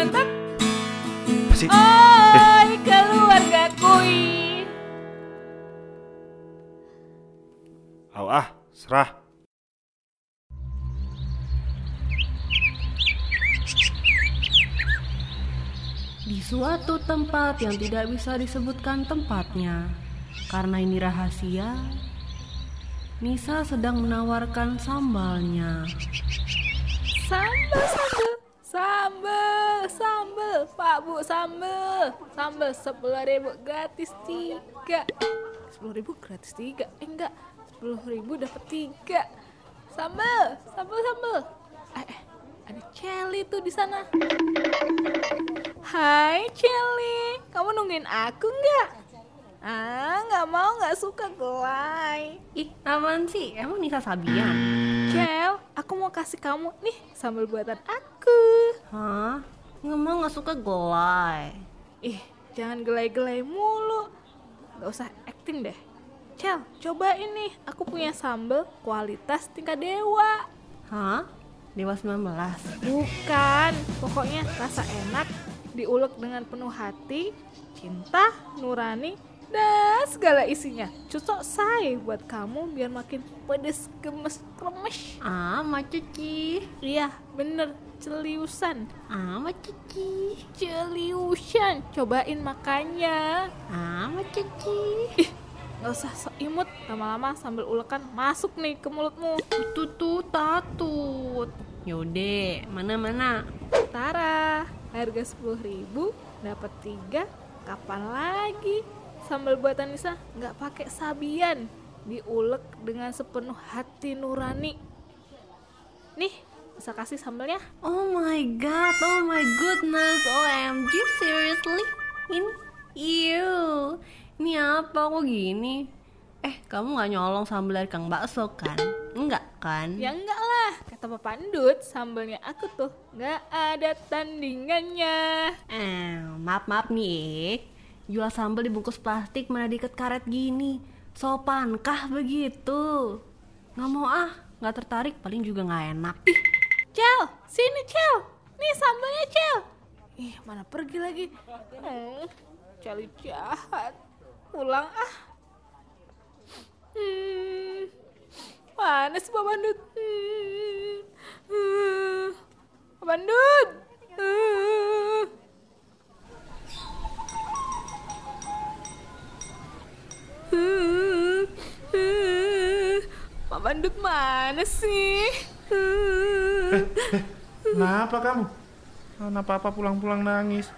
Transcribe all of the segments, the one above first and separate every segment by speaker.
Speaker 1: Oi, keluarga kui.
Speaker 2: Aw ah, serah.
Speaker 3: Di suatu tempat yang tidak bisa disebutkan tempatnya, karena ini rahasia, Nisa sedang menawarkan sambalnya.
Speaker 1: Sambel, sambel, sambel, sambel, Pak Bu, sambel, sambel sepuluh ribu gratis tiga, sepuluh ribu gratis tiga, eh enggak, sepuluh ribu dapat tiga, sambel, sambel, sambel, eh, eh ada Celi tuh di sana. Hai Celi, kamu nungguin aku nggak? Ah, nggak mau, nggak suka gelai.
Speaker 3: Ih, apaan sih? Emang Nisa Sabian?
Speaker 1: Cel, aku mau kasih kamu nih sambal buatan aku.
Speaker 3: Hah? Mau nggak suka gulai.
Speaker 1: Ih, jangan gelai-gelai mulu. Gak usah acting deh. Cel, coba ini. Aku punya sambal kualitas tingkat dewa.
Speaker 3: Hah? Dewa 19?
Speaker 1: Bukan, pokoknya rasa enak, diulek dengan penuh hati, cinta, nurani, dan segala isinya. Cocok say buat kamu biar makin pedes, gemes, kremes.
Speaker 3: Ah, ma cuci.
Speaker 1: Iya, bener, celiusan.
Speaker 3: Ah, ma cuci.
Speaker 1: Celiusan, cobain makanya.
Speaker 3: Ah, ma cuci.
Speaker 1: Ih, gak usah sok imut, lama-lama sambil ulekan masuk nih ke mulutmu.
Speaker 3: Tuh tuh tatut. Yaudah, mana-mana.
Speaker 1: Tara, harga 10.000 ribu, dapat tiga, kapan lagi? Sambal buatan Nisa nggak pakai sabian, diulek dengan sepenuh hati nurani. Nih, bisa kasih sambalnya?
Speaker 3: Oh my god, oh my goodness, OMG, seriously? Ini, ew, ini apa kok gini? Eh, kamu gak nyolong sambal dari Kang Bakso kan? Enggak kan?
Speaker 1: Ya enggak lah, kata Pak Pandut, sambalnya aku tuh nggak ada tandingannya.
Speaker 3: Eh, maaf-maaf nih, eh. Jual sambal dibungkus plastik mana diikat karet gini? Sopankah begitu? Nggak mau ah, nggak tertarik, paling juga nggak enak.
Speaker 1: Cel, sini Cel, nih sambalnya Cel. Ih, mana pergi lagi? Hmm, Celi jahat. Pulang ah. Hmm, mana sih Pak Bandut? Hmm, hmm, Pak Bandut. Hmm. Hmm, hmm, Pak Bandut mana sih? Hmm.
Speaker 2: Kenapa kamu? Kenapa apa pulang-pulang nangis?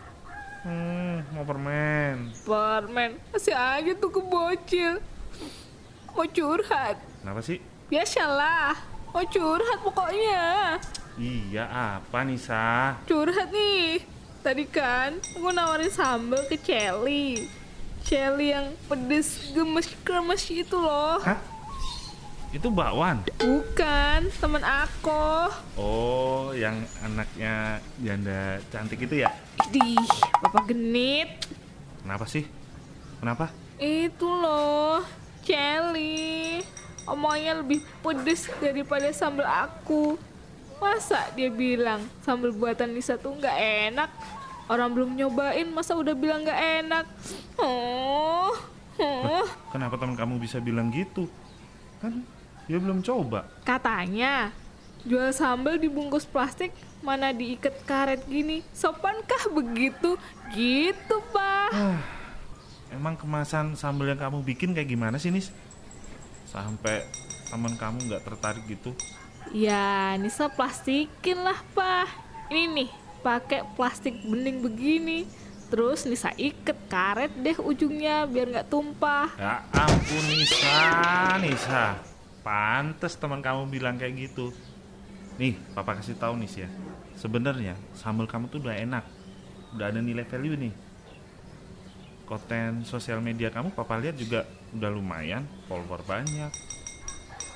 Speaker 2: Hmm, mau permen.
Speaker 1: Permen, masih aja tuh kebocil. Mau curhat.
Speaker 2: Kenapa sih?
Speaker 1: Biasalah, mau curhat pokoknya.
Speaker 2: Iya, apa Nisa?
Speaker 1: Curhat nih. Tadi kan aku nawarin sambal ke Celi. Celi yang pedes, gemes, kremes itu loh.
Speaker 2: Hah? Itu bakwan?
Speaker 1: Bukan, teman aku.
Speaker 2: Oh, yang anaknya janda cantik itu ya?
Speaker 1: Di, Bapak Genit.
Speaker 2: Kenapa sih? Kenapa?
Speaker 1: Itu loh, Celi. Omongnya lebih pedes daripada sambal aku. Masa dia bilang sambal buatan Nisa tuh nggak enak? Orang belum nyobain, masa udah bilang nggak enak? Oh, oh.
Speaker 2: Kenapa teman kamu bisa bilang gitu? Kan dia belum coba.
Speaker 1: Katanya jual sambal dibungkus plastik mana diikat karet gini sopankah begitu gitu pak
Speaker 2: Ah, Emang kemasan sambal yang kamu bikin kayak gimana sih, Nis? Sampai teman kamu nggak tertarik gitu?
Speaker 1: ya Nisa plastikin lah pak ini nih pakai plastik bening begini terus Nisa iket karet deh ujungnya biar nggak tumpah
Speaker 2: Ya ampun Nisa, Nisa. Pantes teman kamu bilang kayak gitu. Nih, papa kasih tahu Nis ya. Sebenarnya sambal kamu tuh udah enak. Udah ada nilai value nih. Konten sosial media kamu papa lihat juga udah lumayan, follower banyak.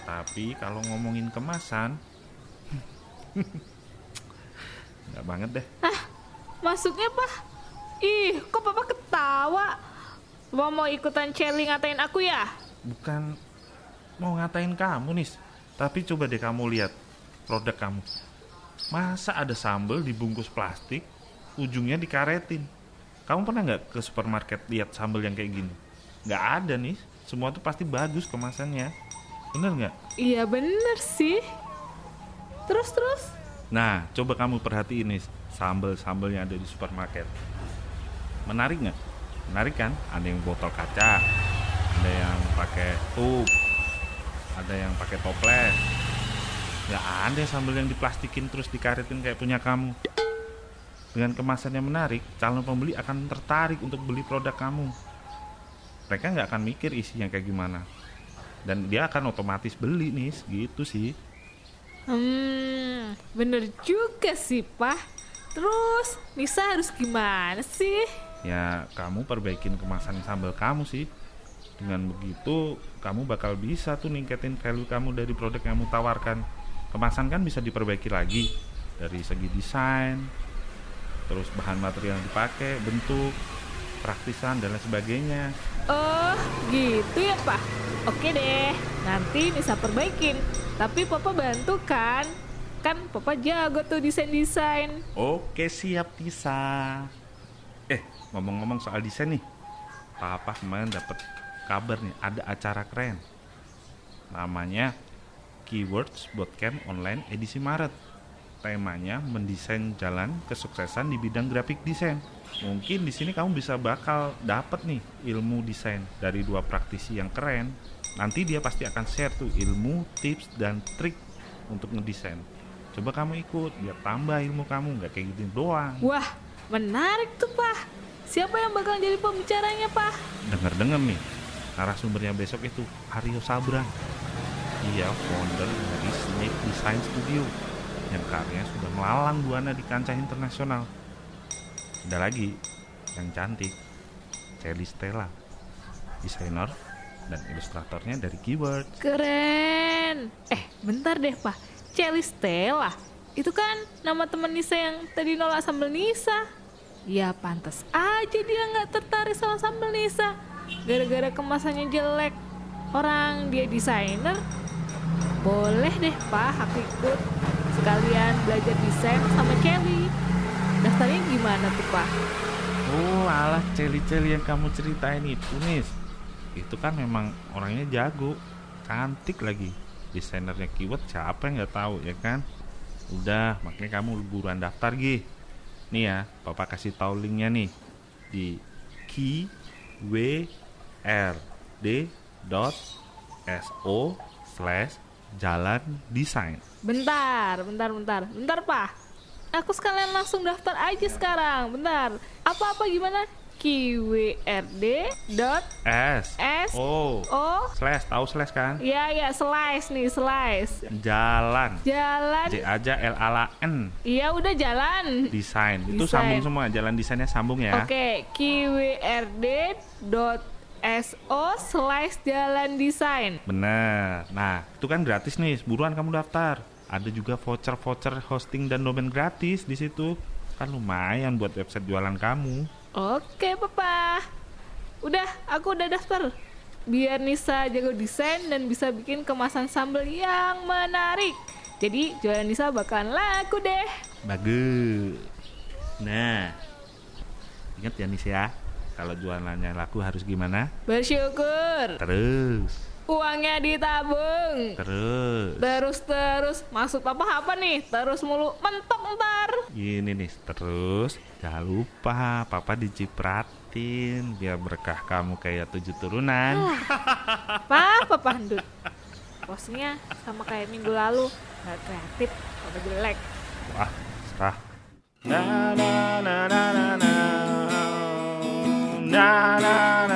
Speaker 2: Tapi kalau ngomongin kemasan nggak banget deh.
Speaker 1: masuknya pak ih kok papa ketawa Papa mau ikutan Celi ngatain aku ya
Speaker 2: Bukan mau ngatain kamu nih, tapi coba deh kamu lihat produk kamu. Masa ada sambal dibungkus plastik, ujungnya dikaretin. Kamu pernah nggak ke supermarket lihat sambal yang kayak gini? Nggak ada nih. Semua tuh pasti bagus kemasannya. Bener nggak?
Speaker 1: Iya bener sih. Terus terus.
Speaker 2: Nah, coba kamu perhatiin nih sambal-sambal yang ada di supermarket. Menarik nggak? Menarik kan? Ada yang botol kaca, ada yang pakai tube, ada yang pakai toples. Nggak ada sambal yang diplastikin terus dikaretin kayak punya kamu. Dengan kemasan yang menarik, calon pembeli akan tertarik untuk beli produk kamu. Mereka nggak akan mikir isinya kayak gimana. Dan dia akan otomatis beli nih, gitu sih.
Speaker 1: Hmm, bener juga sih, Pak. Terus, Nisa harus gimana sih?
Speaker 2: ya kamu perbaikin kemasan sambal kamu sih dengan begitu kamu bakal bisa tuh ningkatin value kamu dari produk yang kamu tawarkan kemasan kan bisa diperbaiki lagi dari segi desain terus bahan material yang dipakai bentuk praktisan dan lain sebagainya
Speaker 1: Oh, gitu ya, Pak. Oke deh, nanti Nisa perbaikin. Tapi Papa bantu kan? Kan Papa jago tuh desain-desain.
Speaker 2: oke siap Tisa eh ngomong-ngomong soal desain nih papa kemarin dapat kabar nih ada acara keren. Namanya Keywords Bootcamp Online edisi Maret. Temanya mendesain jalan kesuksesan di bidang grafik desain. Mungkin di sini kamu bisa bakal dapat nih ilmu desain dari dua praktisi yang keren. Nanti dia pasti akan share tuh ilmu tips dan trik untuk ngedesain. Coba kamu ikut biar tambah ilmu kamu nggak kayak gitu doang.
Speaker 1: Wah, menarik tuh, Pak. Siapa yang bakal jadi pembicaranya, Pak?
Speaker 2: Dengar-dengar nih, narasumbernya besok itu Aryo Sabrang. Dia founder dari Snake Design Studio yang karyanya sudah melalang buana di kancah internasional. Ada lagi yang cantik, Celi Stella, desainer dan ilustratornya dari Keyword.
Speaker 1: Keren. Eh, bentar deh, Pak. Celi Stella. Itu kan nama teman Nisa yang tadi nolak sambal Nisa. Ya, pantas aja dia nggak tertarik sama sambal Nisa. Gara-gara kemasannya jelek. Orang dia desainer. Boleh deh, Pak, aku ikut. Sekalian belajar desain sama Kelly. Daftarnya gimana tuh, Pak?
Speaker 2: Oh alah celi-celi yang kamu ceritain itu nih Itu kan memang orangnya jago Cantik lagi Desainernya keyword siapa yang nggak tahu ya kan Udah makanya kamu buruan daftar Gi Nih ya papa kasih tahu linknya nih Di key w r d dot s o slash jalan desain
Speaker 1: Bentar, bentar, bentar. Bentar, Pak. Aku sekalian langsung daftar aja sekarang. Bentar. Apa-apa gimana? QWRD dot
Speaker 2: S.
Speaker 1: S
Speaker 2: O
Speaker 1: O.
Speaker 2: Slash tahu slash kan?
Speaker 1: Ya ya slice nih slice.
Speaker 2: Jalan.
Speaker 1: Jalan.
Speaker 2: J aja L A L A N.
Speaker 1: Iya udah jalan.
Speaker 2: Desain. Itu sambung semua jalan desainnya sambung ya.
Speaker 1: Oke QWRD dot SO slice jalan desain.
Speaker 2: Bener. Nah itu kan gratis nih buruan kamu daftar. Ada juga voucher voucher hosting dan domain gratis di situ. Kan lumayan buat website jualan kamu
Speaker 1: Oke papa. Udah aku udah daftar. Biar Nisa jago desain dan bisa bikin kemasan sambal yang menarik. Jadi jualan Nisa bakalan laku deh.
Speaker 2: Bagus. Nah ingat ya Nis ya. Kalau jualannya laku harus gimana?
Speaker 1: Bersyukur.
Speaker 2: Terus
Speaker 1: Uangnya ditabung.
Speaker 2: Terus.
Speaker 1: Terus terus. Maksud papa apa nih? Terus mulu. Mentok ntar.
Speaker 2: Gini nih, terus. Jangan lupa papa dicipratin biar berkah kamu kayak tujuh turunan.
Speaker 1: Papa pandut. Posnya sama kayak minggu lalu. Gak kreatif Papa jelek.
Speaker 2: Wah, serah. Na na na na na na. Na na. Na na na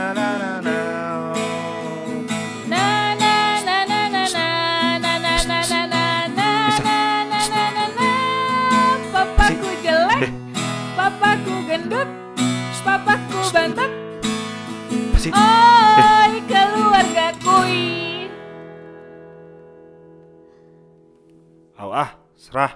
Speaker 2: ስራሕ